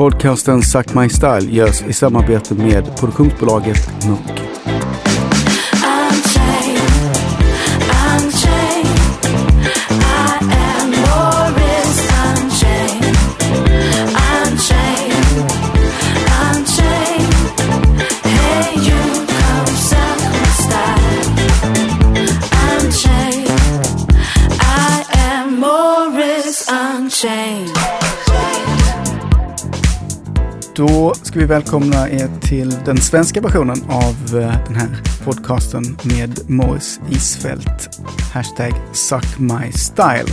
Podcasten Suck My Style görs i samarbete med produktionsbolaget Munk. Vi välkomna er till den svenska versionen av eh, den här podcasten med Morris Isfält. Hashtag Suck My Style.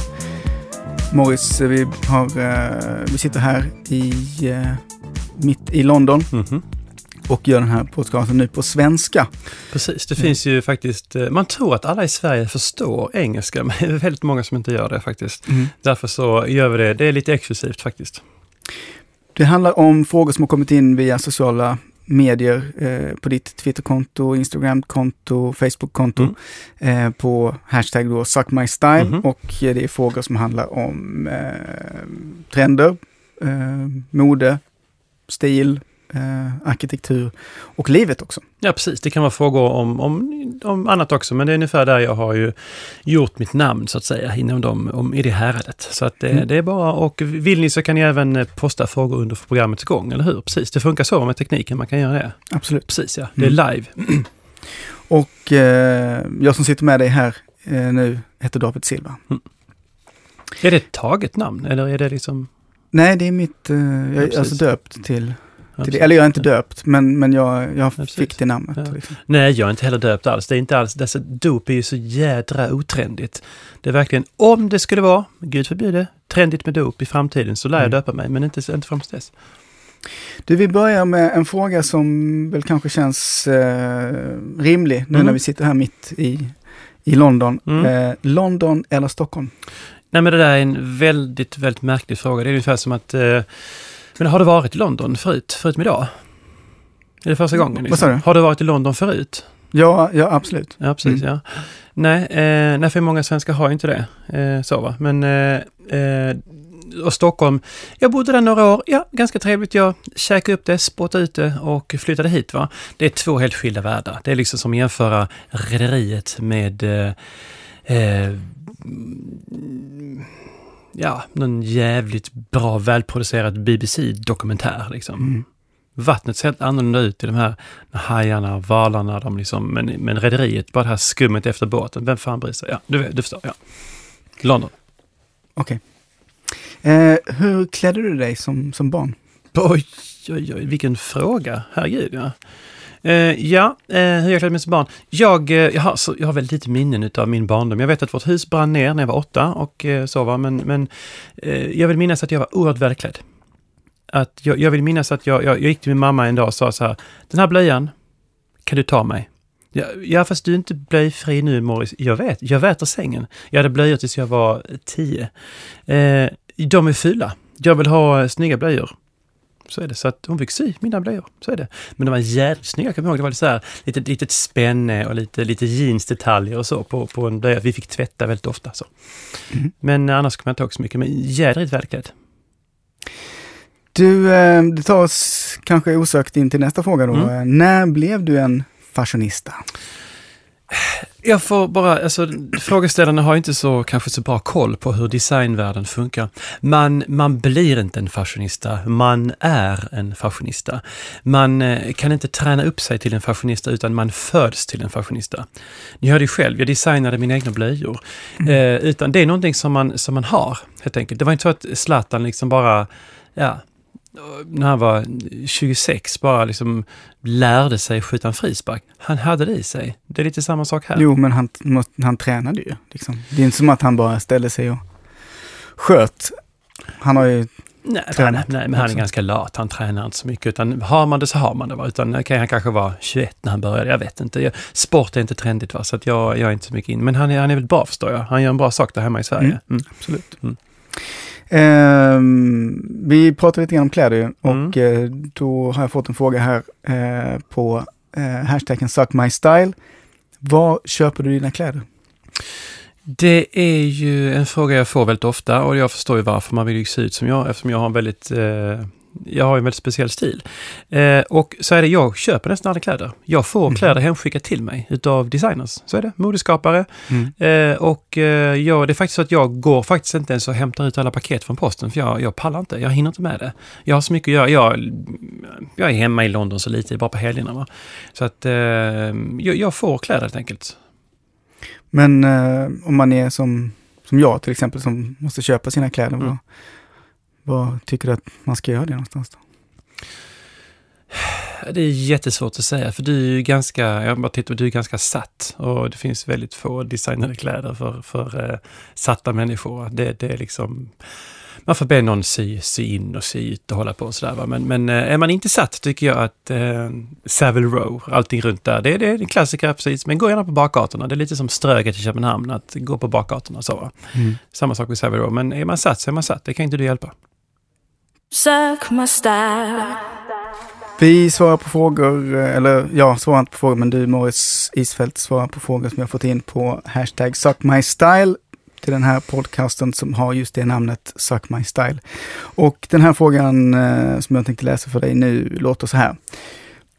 Morris, eh, vi, har, eh, vi sitter här i, mitt i London. Mm -hmm. Och gör den här podcasten nu på svenska. Precis, det finns ju faktiskt, man tror att alla i Sverige förstår engelska, men det är väldigt många som inte gör det faktiskt. Mm. Därför så gör vi det, det är lite exklusivt faktiskt. Det handlar om frågor som har kommit in via sociala medier eh, på ditt Twitterkonto, Instagramkonto, Facebookkonto mm. eh, på hashtag då suckmystyle mm -hmm. och det är frågor som handlar om eh, trender, eh, mode, stil, eh, arkitektur och livet också. Ja precis, det kan vara frågor om, om, om annat också, men det är ungefär där jag har ju gjort mitt namn så att säga inom dem, om, i det häradet. Så att det, mm. det är bara, och vill ni så kan ni även eh, posta frågor under programmets gång, eller hur? Precis, det funkar så med tekniken, man kan göra det. Absolut. Precis ja, det är mm. live. och eh, jag som sitter med dig här eh, nu heter David Silva. Mm. Är det ett taget namn eller är det liksom? Nej, det är mitt, eh, jag är ja, alltså döpt till det. Eller jag är inte döpt, men, men jag, jag fick det namnet. Ja. Liksom. Nej, jag är inte heller döpt alls. Det är inte alls, dessa dop är ju så jädra otrendigt. Det är verkligen, om det skulle vara, gud förbjude, trendigt med dop i framtiden så lär jag mm. döpa mig, men inte, inte fram till dess. Du, vi börjar med en fråga som väl kanske känns eh, rimlig nu mm. när vi sitter här mitt i, i London. Mm. Eh, London eller Stockholm? Nej men det där är en väldigt, väldigt märklig fråga. Det är ungefär som att eh, men har du varit i London förut, förutom idag? Är det första gången? Liksom? Vad sa du? Har du varit i London förut? Ja, ja absolut. Ja, precis. Mm. Ja. Nej, eh, nej, för många svenskar har inte det. Eh, så va. Men eh, eh, och Stockholm, jag bodde där några år, ja, ganska trevligt. Jag käkade upp det, spottade ut det och flyttade hit. Va? Det är två helt skilda världar. Det är liksom som att jämföra Rederiet med eh, eh ja, någon jävligt bra, välproducerad BBC-dokumentär. Liksom. Mm. Vattnet ser helt annorlunda ut i de här hajarna, valarna, de liksom, men, men rederiet, bara det här skummet efter båten. Vem fan bryr sig? Ja, du, du förstår. Ja. London. Okej. Okay. Eh, hur klädde du dig som, som barn? Oj, oj, oj, vilken fråga. Herregud, ja. Uh, ja, uh, hur jag klädde mig som barn. Jag, uh, jag, har, så, jag har väldigt lite minnen av min barndom. Jag vet att vårt hus brann ner när jag var åtta och så var, men, men jag vill minnas att jag var oerhört välklädd. Att jag, jag vill minnas att jag, jag, jag, gick till min mamma en dag och sa så här, den här blöjan kan du ta mig. Ja, ja fast du är inte blöjfri nu Morris. Jag vet, jag väter sängen. Jag hade blöjor tills jag var tio. de är fula. Jag vill ha snygga blöjor. Så är det. Så att hon fick sy mina blöjor. Så är det. Men de var jävligt snygga, jag kommer ihåg. Det var lite så här, lite, litet spänne och lite, lite jeansdetaljer och så på, på en blöja. Vi fick tvätta väldigt ofta. så. Mm. Men annars kommer jag inte ihåg så mycket. Men jädrigt välklädd. Du, eh, det tar oss kanske osökt in till nästa fråga då. Mm. När blev du en fashionista? Jag får bara, alltså frågeställarna har inte så, kanske så bra koll på hur designvärlden funkar. Man, man blir inte en fashionista, man är en fashionista. Man eh, kan inte träna upp sig till en fashionista utan man föds till en fashionista. Ni hörde ju själv, jag designade mina egna blöjor. Mm. Eh, utan det är någonting som man, som man har, helt enkelt. Det var inte så att Zlatan liksom bara, ja, när han var 26 bara liksom lärde sig skjuta en frispark. Han hade det i sig. Det är lite samma sak här. Jo, men han, han tränade ju. Liksom. Det är inte som att han bara ställde sig och sköt. Han har ju Nej, tränat. Nej, nej, men han är ganska lat. Han tränar inte så mycket. Utan har man det så har man det. Va? Utan kan han kanske vara 21 när han började. Jag vet inte. Jag, sport är inte trendigt, va? så att jag, jag är inte så mycket in. Men han är, han är väl bra förstår jag. Han gör en bra sak där hemma i Sverige. Mm, mm. Absolut. Mm. Eh, vi pratar lite grann om kläder och mm. eh, då har jag fått en fråga här eh, på eh, hashtaggen suckmystyle. Var köper du dina kläder? Det är ju en fråga jag får väldigt ofta och jag förstår ju varför man vill se ut som jag eftersom jag har en väldigt eh, jag har en väldigt speciell stil. Eh, och så är det, jag köper nästan aldrig kläder. Jag får Mm. kläder hemskickat till mig utav designers. Så är det, modeskapare. Mm. Eh, och eh, jag, det är faktiskt så att jag går faktiskt inte ens och hämtar ut alla paket från posten, för jag, jag pallar inte. Jag hinner inte med det. Jag har så mycket att göra. Jag, jag är hemma i London så lite, bara på helgerna. Va? Så att eh, jag, jag får kläder helt enkelt. Men eh, om man är som, som jag till exempel, som måste köpa sina kläder, Mm. Vad, tycker du att man ska göra det någonstans? Då? Det är jättesvårt att säga, för du är ju ganska, jag bara tittar, du är ganska satt. Och det finns väldigt få designade kläder för, för uh, satta människor. Det, det är liksom, man får be någon sy, sy in och sy ut och hålla på och sådär. Va? Men, men uh, är man inte satt tycker jag att uh, Savile Row, allting runt där, det, det är en klassiker precis. Men gå gärna på bakgatorna. Det är lite som Ströget i Köpenhamn, att gå på bakgatorna och så. Va? Samma sak med Savile Row, men är man satt så är man satt. Det kan inte du hjälpa. Suck my style. Vi svarar på frågor, eh, eller jag svarar inte på frågor, men du Morris Isfält svarar på frågor som jag fått in på hashtag suckmystyle till den här podcasten som har just det namnet Suck My Style. Och den här frågan eh, som jag tänkte läsa för dig nu låter så här.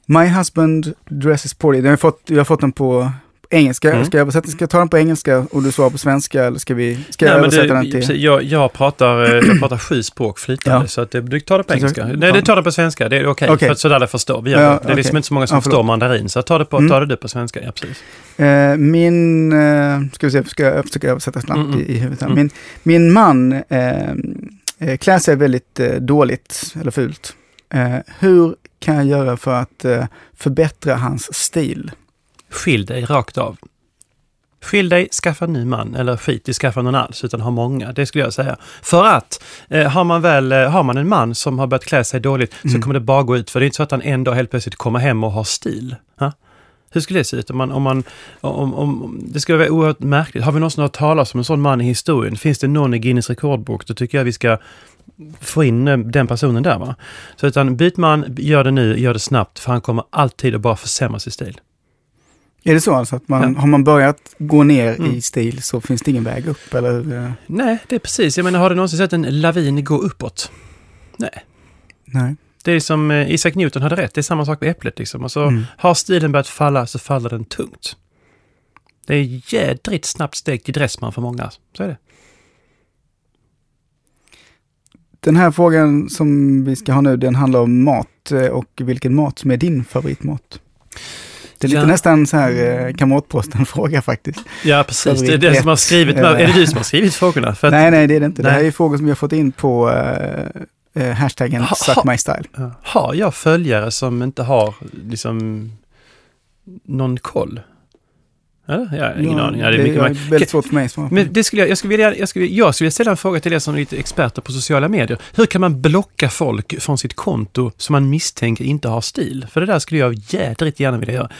My husband dresses poorly. Jag har fått, jag har fått den på engelska. Mm. Ska jag översätta? Ska jag ta den på engelska och du svarar på svenska eller ska, vi, ska jag Nej, men översätta det, den till... jag, jag, pratar, eh, jag pratar sju språk flytande, Ja. så att det, du tar det på engelska. Exakt. Nej, du tar det på svenska, det är okej, Okej. för att sådär alla förstår. Vi Ja, det. det är liksom okej. inte så många som Ja, förstår mandarin, så ta det, på, Mm. ta det du på svenska. Ja, precis. Eh, min, eh, ska vi se, ska jag försöka översätta snabbt Mm, mm. i, i huvudet här. Mm. Min, min man eh, eh, klär sig väldigt eh, dåligt eller fult. Eh, hur kan jag göra för att förbättra hans stil? Skilj dig rakt av. Skilj dig, skaffa en ny man, eller skit i skaffa någon alls, utan ha många. Det skulle jag säga. För att eh, har, man väl, eh, har man en man som har börjat klä sig dåligt så Mm. kommer det bara gå ut. För det är inte så att han en dag helt plötsligt kommer hem och har stil. Ha? Hur skulle det se ut om man, om man, om, om, om, det skulle vara oerhört märkligt. Har vi någonsin hört talas om en sån man i historien? Finns det någon i Guinness rekordbok, då tycker jag vi ska få in eh, den personen där. Va? Så utan byt man, gör det nu, gör det snabbt, för han kommer alltid att bara försämra sin stil. Är det så alltså att man, Ja. har man börjat gå ner Mm. i stil så finns det ingen väg upp? Eller, eh, Nej, det är precis. Jag menar, har du någonsin sett en lavin gå uppåt? Nej. nej. Det är som eh, Isaac Newton hade rätt, det är samma sak med äpplet liksom. Alltså, Mm. har stilen börjat falla så faller den tungt. Det är jädrigt snabbt steg till Dressman för många. Så är det. Den här frågan som vi ska ha nu, den handlar om mat eh, och vilken mat som är din favoritmat. Det är lite Ja. nästan så här eh, kamratposten-fråga faktiskt. Ja, precis. Det är den Favorit som har skrivit... ett, Är det eh, du som har skrivit frågorna? Att, Nej, nej, det är det inte. Det här Nej. är frågor som vi har fått in på eh, eh, hashtaggen Ha- Suck ha- My Style. Ja. Har jag följare som inte har liksom någon koll? Eller? Jag har ingen aning. Ja, det är mycket är möjligt. väldigt svårt för mig att. Men det skulle jag, jag, skulle vilja, jag, skulle, jag skulle vilja ställa en fråga till er som är lite experter på sociala medier. Hur kan man blocka folk från sitt konto som man misstänker inte har stil? För det där skulle jag jädrigt gärna vilja göra.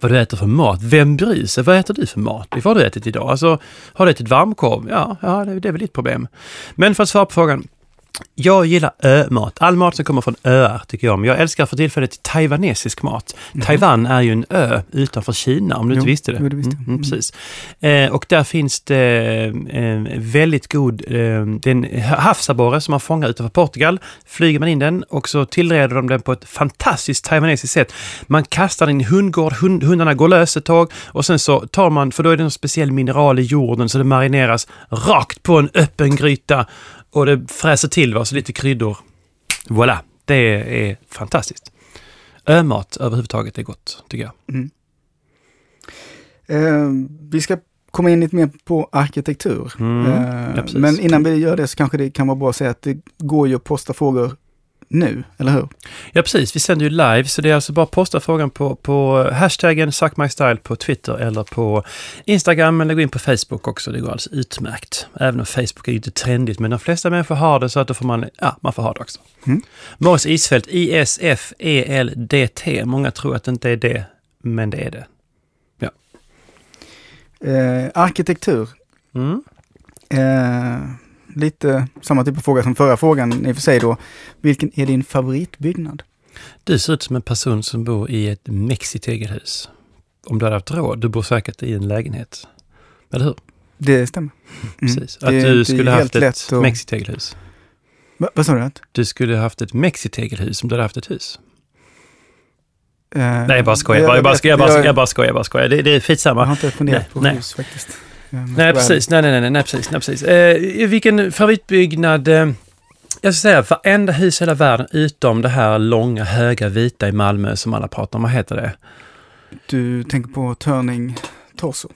Vad du äter för mat, vem bryr sig? Vad äter du för mat? Vad har du ätit idag? Alltså, har du ätit varmkorv? Ja, ja det, det är väl ditt problem. Men för att svara på frågan. Jag gillar ö-mat. All mat som kommer från öar tycker jag om. Jag älskar för tillfället taiwanesisk mat. Taiwan är ju en ö utanför Kina, om du. Jo, inte visste det. jo, det visste. Mm, mm, Mm. precis. Eh, och där finns det eh, väldigt god, eh, det är en havsabborre som man fångar utanför Portugal. Flyger man in den och så tillreder de den på ett fantastiskt taiwanesiskt sätt. Man kastar den i en hundgård, hund, hundarna går lös ett tag och sen så tar man, för då är det en speciell mineral i jorden så det marineras rakt på en öppen gryta och det fräser till, va, så lite kryddor. Voilà, det är fantastiskt. Ömat överhuvudtaget är gott, tycker jag. Mm. Eh, vi ska komma in lite mer på arkitektur. Mm, Eh, ja, men innan vi gör det så kanske det kan vara bra att säga att det går ju att posta frågor nu, eller hur? Ja, precis. Vi sänder ju live, så det är alltså bara att posta frågan på, på hashtaggen suckmystyle på Twitter eller på Instagram eller gå in på Facebook också. Det går alltså utmärkt. Även om Facebook är ju inte trendigt, men de flesta människor har det så att då får man, ja, man får ha det också. Mm. Morris Isfält, I-S-F-E-L-D-T. Många tror att det inte är det, men det är det. Eh, arkitektur. Mm. Eh, lite samma typ av fråga som förra frågan i och för sig då. Vilken är din favoritbyggnad? Du ser ut som en person som bor i ett mexitegelhus. Om du hade haft råd, du bor säkert i en lägenhet. Eller hur? Det stämmer. Mm. Precis. Att du skulle haft ett att- mexitegelhus. Va, vad sa du? Att? Du skulle haft ett mexitegelhus om du hade haft ett hus. Eh, Nej, jag bara skojar. Jag bara, jag bara skojar. Jag bara, jag bara skojar. Jag bara skojar. Det, det är Jag skitsamma. har inte funderat Nej, på nej. hus faktiskt. Nej, precis. Nej, nej, nej, nej, precis. Nej, precis. Eh, vilken favoritbyggnad... Eh, jag ska säga, varenda hus i hela världen utom det här långa, höga, vita i Malmö som alla pratar om. Vad heter det? Du tänker på Törning Torso?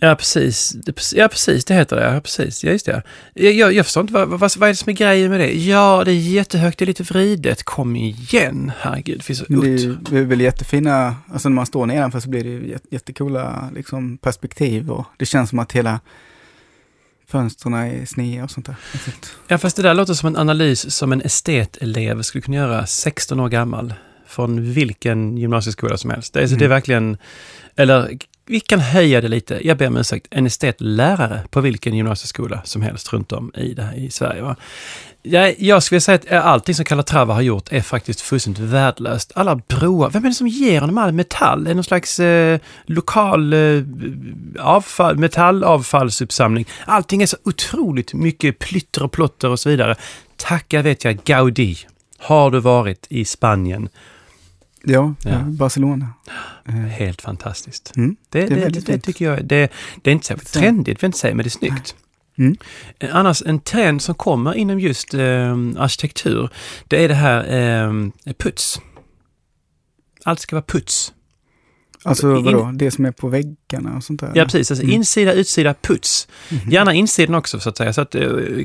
Ja, precis. Ja, precis. Det heter det. Ja, precis. Ja, just det. Jag, jag, jag förstår inte, vad, vad, vad är det som är grejen med det? Ja, det är jättehögt, det är lite vridet. Kom igen, herregud. Det finns Det är, det är väl jättefina, alltså när man står nedanför så blir det jättekola liksom, perspektiv och det känns som att hela fönstren är sneda och sånt där. Alltså, Ja, fast det där låter som en analys som en estetelev skulle kunna göra 16 år gammal. Från vilken gymnasieskola som helst. Det är, Mm. det är verkligen, eller vi kan höja det lite. Jag ber om ursäkt. En estetlärare på vilken gymnasieskola som helst runt om i, det här, i Sverige. Va? Jag, jag skulle säga att eh, allting som Kalla Trava har gjort är faktiskt fullständigt värdelöst. Alla broar, vem är det som ger honom all metall? Är det någon slags eh, lokal eh, avfall, metallavfallsuppsamling? Allting är så otroligt mycket plytter och plotter och så vidare. Tacka vet jag Gaudi. Har du varit i Spanien? Ja, Ja. ja. Barcelona. Eh, Helt fantastiskt. Mm. Det, Det det, det, tycker jag, det, det är inte särskilt trendigt, vill inte säga, men det är snyggt. Mm. Eh, Annars en trend som kommer inom just eh, arkitektur, det är det här eh, puts. Allt ska vara puts. Alltså In- vadå, det som är på väggarna och sånt där? Ja, precis. Alltså Mm. insida, utsida, puts. Mhm. Gärna insidan också så att säga. Så att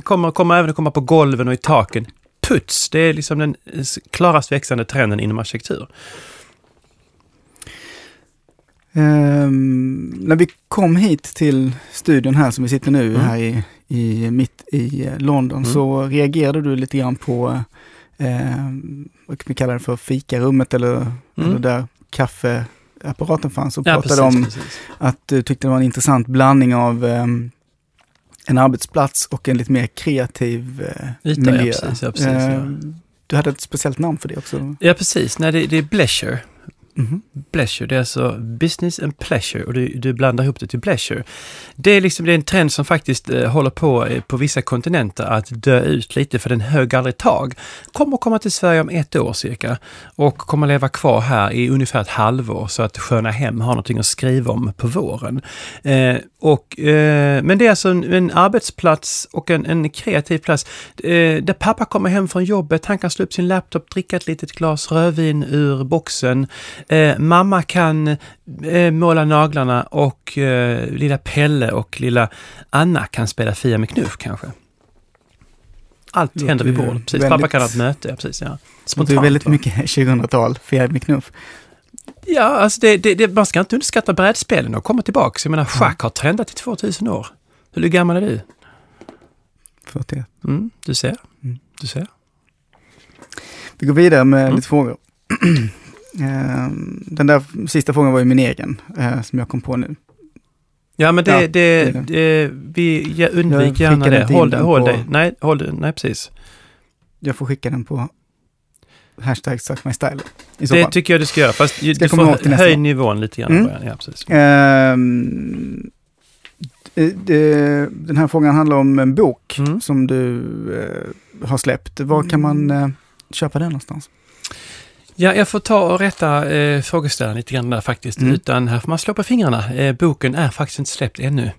kommer, kommer även att komma på golven och i taken. Puts, det är liksom den klarast växande trenden inom arkitektur. Ehm, när vi kom hit till studion här som vi sitter nu Mm. här i, i, mitt i London Mm. så reagerade du lite grann på, eh, vad kan vi kalla det för, fikarummet eller, eller där kaffeapparaten fanns och Mm. Ja, pratade precis, om precis. att du tyckte det var en intressant blandning av ehm, en arbetsplats och en lite mer kreativ eh, Yta, ja, miljö. precis, ja, precis, ja. Ehm, Du hade ett speciellt namn för det också. Ja, precis. Nej, det, det är Bleasure. Mhm. Pleasure, det är alltså business and pleasure och du, du blandar ihop det till pleasure. Det är liksom det är en trend som faktiskt eh, håller på eh, på vissa kontinenter att dö ut lite för den hög aldrig tag. Kommer komma till Sverige om ett år cirka och kommer leva kvar här i ungefär ett halvår så att Sköna Hem har någonting att skriva om på våren. Eh, och, eh, men det är alltså en, en arbetsplats och en, en kreativ plats eh, där pappa kommer hem från jobbet, han kan slå upp sin laptop, dricka ett litet glas rödvin ur boxen. Eh, mamma kan eh, måla naglarna och eh, lilla Pelle och lilla Anna kan spela Fia med knuff kanske. Allt Låter händer vid bordet. Precis. väldigt- Pappa kan ha ett möte. Ja, precis, ja. Det är Spontant, väldigt va? mycket 2000-tal, fjärde med knuff. Ja, alltså det, det, det, man ska inte underskatta brädspelen och komma tillbaka. Jag menar, schack har trendat i 2000 år. Hur gammal är du? 41. Mm, du ser. Mm. Du ser. Vi går vidare med Mm. lite frågor. Ehm, Den där sista frågan var ju min egen, eh, som jag kom på nu. Ja, men det, Ja, det, det- det, vi ja, Jag undvik gärna det. Håll, den håll på- dig. Nej, håll det. Nej, precis. Jag får skicka den på hashtag suck my style. I så Det fall. tycker jag du ska göra, fast Ska du komma ihåg till får nästa höj nivån lite grann. Mm. Ja, precis. Eh, det- den här frågan handlar om en bok Mm. som du eh, har släppt. Var kan man eh, köpa den någonstans? Ja, jag får ta och rätta eh, frågeställaren lite grann där faktiskt. Mm. Utan här får man slå på fingrarna. Eh, boken är faktiskt inte släppt ännu.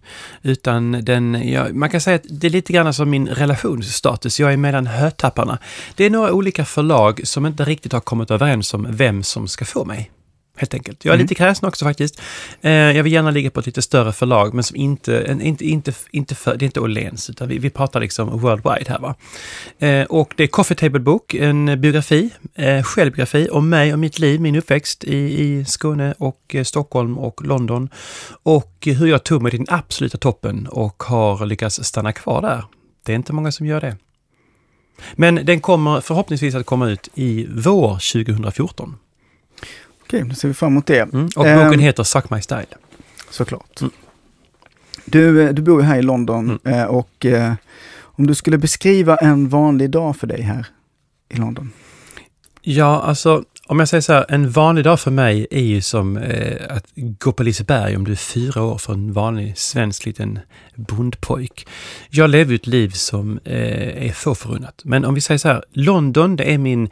Utan den, ja, man kan säga att det är lite grann som min relationsstatus. Jag är mellan hötapparna. Det är några olika förlag som inte riktigt har kommit överens om vem som ska få mig. Helt enkelt. Jag är Mm. lite kräsen också faktiskt. Eh, jag vill gärna ligga på ett lite större förlag, men som inte, en, inte, inte, inte för, det är inte Åhléns, utan vi, vi pratar liksom worldwide här va. Eh, och det är Coffee Table Book, en biografi, eh, självbiografi om mig och mitt liv, min uppväxt i, i Skåne och eh, Stockholm och London. Och hur jag tog mig till den absoluta toppen och har lyckats stanna kvar där. Det är inte många som gör det. Men den kommer förhoppningsvis att komma ut i vår 2014. Okej, då ser vi fram emot det. Mm. Och boken heter Suck My Style. Såklart. Mm. Du, eh, du bor ju här i London Mm. eh, och eh, om du skulle beskriva en vanlig dag för dig här i London. Ja, alltså om jag säger så här, en vanlig dag för mig är ju som eh, att gå på Liseberg om du är fyra år för en vanlig svensk liten bondpojk. Jag lever ett liv som eh, är få förunnat. Men om vi säger så här, London det är min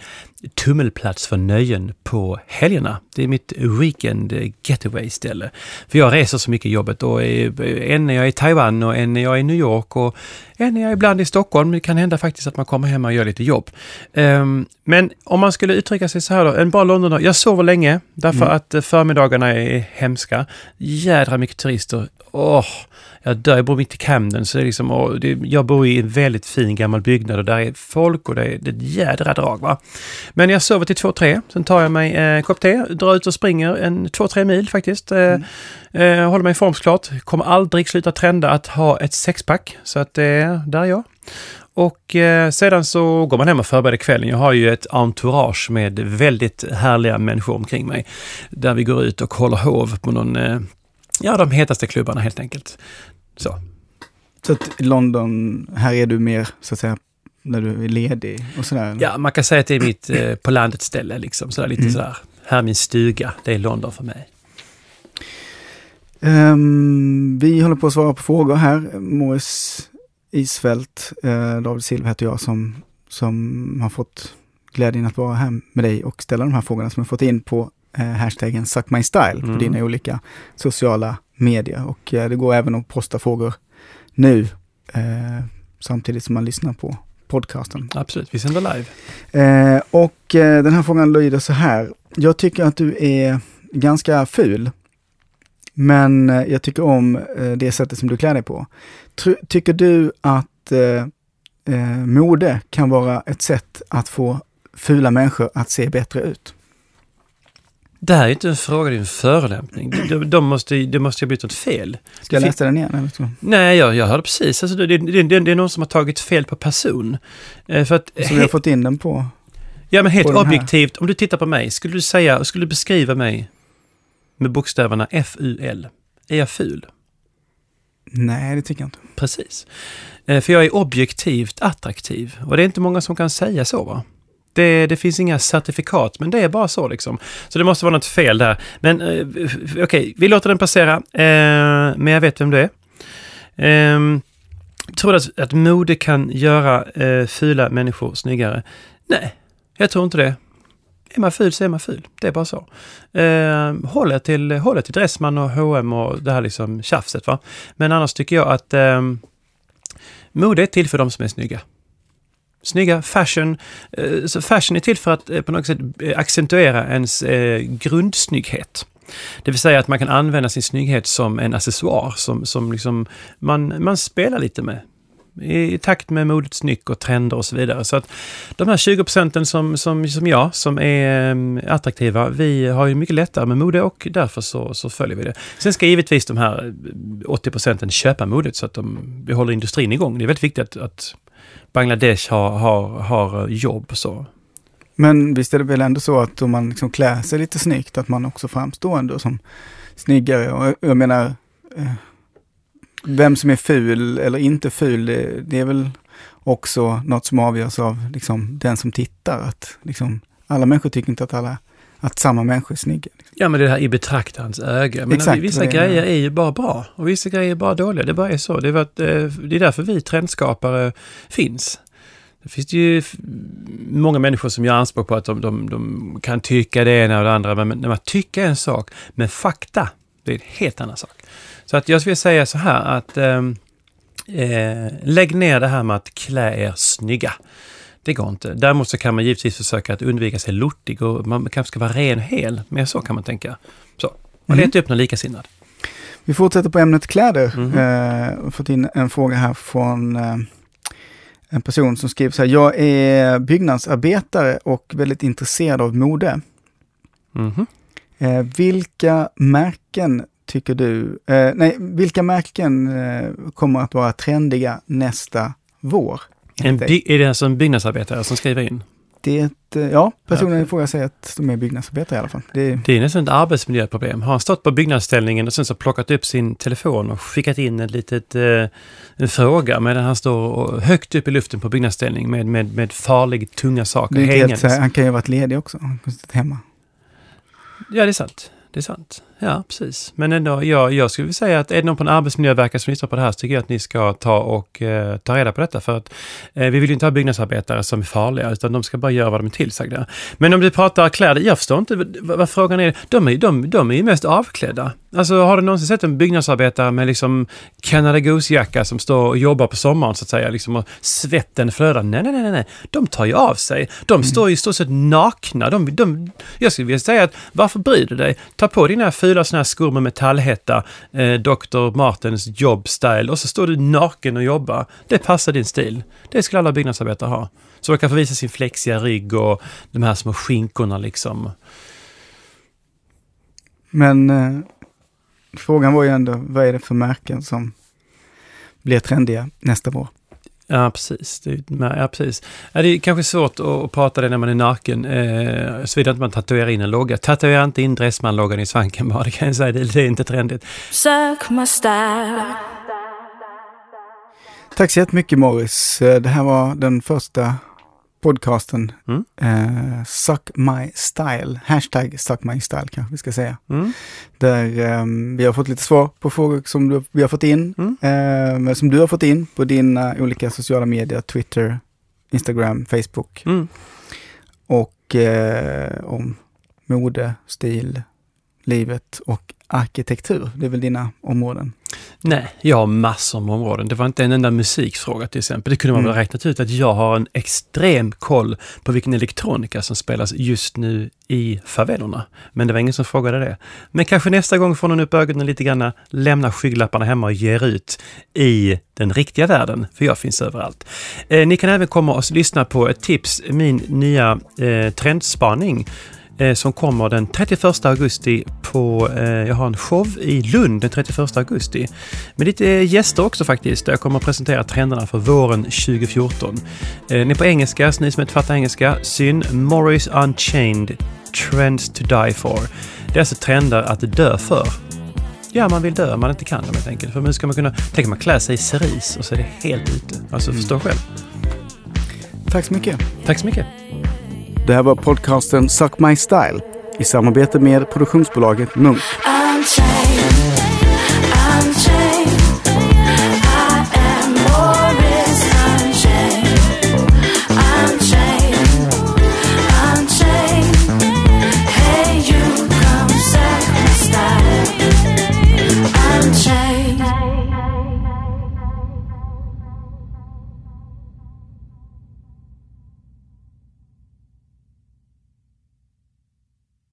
tummelplats för nöjen på helgerna. Det är mitt weekend getaway ställe. För jag reser så mycket i jobbet och en är jag i Taiwan och en är jag i New York och en är jag ibland i Stockholm. Det kan hända faktiskt att man kommer hem och gör lite jobb. Um, men om man skulle uttrycka sig så här då, en bra Londondag. Jag sover länge därför mm. att förmiddagarna är hemska. Jädra mycket turister. Åh, oh, jag dör, jag bor mitt i Camden så det är liksom, det, jag bor i en väldigt fin gammal byggnad och där är folk och det är, det är ett jädra drag va. Men jag sover till 2-3, sen tar jag mig eh, en kopp te, drar ut och springer en 2-3 mil faktiskt. Eh, mm. Eh, håller mig formsklart, kommer aldrig sluta trenda att ha ett sexpack så att eh, där är jag. Och eh, sedan så går man hem och förbereder kvällen. Jag har ju ett entourage med väldigt härliga människor omkring mig. Där vi går ut och håller hov på någon, eh, ja de hetaste klubbarna helt enkelt. Så. Så att London, här är du mer så att säga när du är ledig och sådär? Ja, man kan säga att det är mitt eh, på landet ställe liksom. Sådär, lite mm. sådär, här är min stuga, det är London för mig. Um, vi håller på att svara på frågor här. Morris Isfält, eh, David Silva heter jag som, som har fått glädjen att vara här med dig och ställa de här frågorna som jag fått in på eh, hashtaggen suckmystyle mm. på dina olika sociala medier. Och eh, det går även att posta frågor nu eh, samtidigt som man lyssnar på podcasten. Absolut, vi sänder live. Eh, och eh, den här frågan lyder så här. Jag tycker att du är ganska ful. Men eh, jag tycker om eh, det sättet som du klär dig på. Tr tycker du att mode kan vara ett sätt att få fula människor att se bättre ut? Det här är inte en fråga, det är en förolämpning. De, de måste, det måste ha blivit något fel. Ska jag läsa den igen? Eller? Nej, jag, jag hörde precis. Alltså, det, det, det, det, är någon som har tagit fel på person. Eh, för att, så vi har fått in den på... Ja, men helt objektivt, om du tittar på mig, skulle du säga, skulle du beskriva mig med bokstäverna F-U-L? Är jag ful? Nej, det tycker jag inte. Precis. Eh, för jag är objektivt attraktiv och det är inte många som kan säga så va? Det, det, finns inga certifikat, men det är bara så liksom. Så det måste vara något fel där. Men eh, okej, okay, vi låter den passera. Eh, men jag vet vem du är. Eh, tror du att, att mode kan göra eh, fula människor snyggare? Nej, jag tror inte det. Är man ful så är man ful. Det är bara så. Eh, håll er till, håll till Dressman och H&M och det här liksom tjafset. Va? Men annars tycker jag att eh, mode är till för de som är snygga snygga, fashion. Eh, så fashion är till för att eh, på något sätt eh, accentuera ens grundsnygghet. Det vill säga att man kan använda sin snygghet som en accessoar som, som liksom man, man spelar lite med i takt med modets nyck och trender och så vidare. Så att de här 20 procenten som, som, som jag, som är attraktiva, vi har ju mycket lättare med mode och därför så, så följer vi det. Sen ska givetvis de här 80 procenten köpa modet så att de, behåller industrin igång. Det är väldigt viktigt att, att Bangladesh har, har, har jobb så. Men visst är det väl ändå så att om man liksom klär sig lite snyggt, att man också framstår ändå som snyggare. Och jag menar, eh, vem som är ful eller inte ful, det, det, är väl också något som avgörs av liksom, den som tittar. Att, liksom, alla människor tycker inte att alla att samma människa är snygga. Liksom. Ja, men det här i betraktarens öga. Men Exakt, vissa grejer är ju bara bra och vissa grejer är bara dåliga. Det bara är så. Det är, att, eh, det är därför vi trendskapare finns. Det finns ju många människor som gör anspråk på att de, de, de kan tycka det ena och det andra, men när man tycker en sak med fakta, det är en helt annan sak. Så att jag skulle säga så här att ehm, eh, lägg ner det här med att klä er snygga. Det går inte. Däremot så kan man givetvis försöka att undvika sig lortig och man kanske ska vara ren hel. Men så kan man tänka. Så. Och mm. leta upp någon likasinnad. Vi fortsätter på ämnet kläder. Mm. Eh, fått in en fråga här från eh, en person som skriver så här. Jag är byggnadsarbetare och väldigt intresserad av mode. Mm. Eh, vilka märken tycker du, eh, nej, vilka märken eh, kommer att vara trendiga nästa vår? En by- är det alltså en byggnadsarbetare som skriver in? det, eh, ja, personen i fråga säger att de är byggnadsarbetare i alla fall. Det, Det är nästan ett arbetsmiljöproblem. Har han stått på byggnadsställningen och sen så plockat upp sin telefon och skickat in ett litet, eh, en fråga medan han står högt upp i luften på byggnadsställning med, med, med farligt tunga saker det är helt, hängandes. han kan ju ha varit ledig också. Han kan ha suttit hemma. Ja, det är sant. Det är sant. Ja, precis. Men ändå, jag, jag skulle vilja säga att är det någon på en arbetsmiljöverket som lyssnar på det här så tycker jag att ni ska ta och eh, ta reda på detta. För att eh, vi vill ju inte ha byggnadsarbetare som är farliga, utan de ska bara göra vad de är tillsagda. Men om du pratar kläder, jag förstår inte vad, vad frågan är. De är, de, de är ju mest avklädda. Alltså har du någonsin sett en byggnadsarbetare med liksom Canada Goose-jacka som står och jobbar på sommaren så att säga, liksom och svetten flödar? Nej, nej, nej, nej. De tar ju av sig. De står ju i stort sett nakna. De, de, jag skulle vilja säga att varför bryr du dig? Ta på dina fula sådana här skor med metallhätta, eh, Dr. Martens jobbstyle och så står du naken och jobbar. Det passar din stil. Det skulle alla byggnadsarbetare ha. Så de kan få visa sin flexiga rygg och de här små skinkorna liksom. Men eh, frågan var ju ändå, vad är det för märken som blir trendiga nästa vår? Ja, precis. Det, är- ja, precis. Ja, det är kanske svårt att, prata det när man är naken, eh, såvida inte man tatuerar in en logga. Tatuera inte in Dressman-loggan i svanken bara, det kan jag säga. Det, det är inte trendigt. Style. Tack så jättemycket Morris. Eh, Det här var den första podcasten. Mm. Eh, suck my style. Hashtag suck my style kanske vi ska säga. Mm. Där eh, vi har fått lite svar på frågor som du, vi har fått in. Mm. Eh, som du har fått in på dina olika sociala medier. Twitter, Instagram, Facebook. Mm. Och eh, om mode, stil, livet och arkitektur. Det är väl dina områden. Nej, jag har massor med områden. Det var inte en enda musikfråga till exempel. Det kunde man Mm. väl räknat ut att jag har en extrem koll på vilken elektronika som spelas just nu i favelorna. Men det var ingen som frågade det. Men kanske nästa gång får någon upp ögonen lite grann, lämna skygglapparna hemma och ger ut i den riktiga världen, för jag finns överallt. Eh, ni kan även komma och lyssna på ett tips, min nya eh, trendspaning som kommer den 31 augusti på, eh, jag har en show i Lund den 31 augusti. Med lite eh, gäster också faktiskt, där jag kommer att presentera trenderna för våren 2014. Eh, den är på engelska, så ni som inte fattar engelska, syn Morris Unchained Trends to Die For. Det är alltså trender att dö för. Ja, man vill dö, man inte kan dem helt enkelt. För hur ska man kunna, tänk man klär sig i cerise och så är det helt ute. Alltså förstå själv. Tack så mycket. Tack så mycket. Det här var podcasten Suck My Style i samarbete med produktionsbolaget Munk.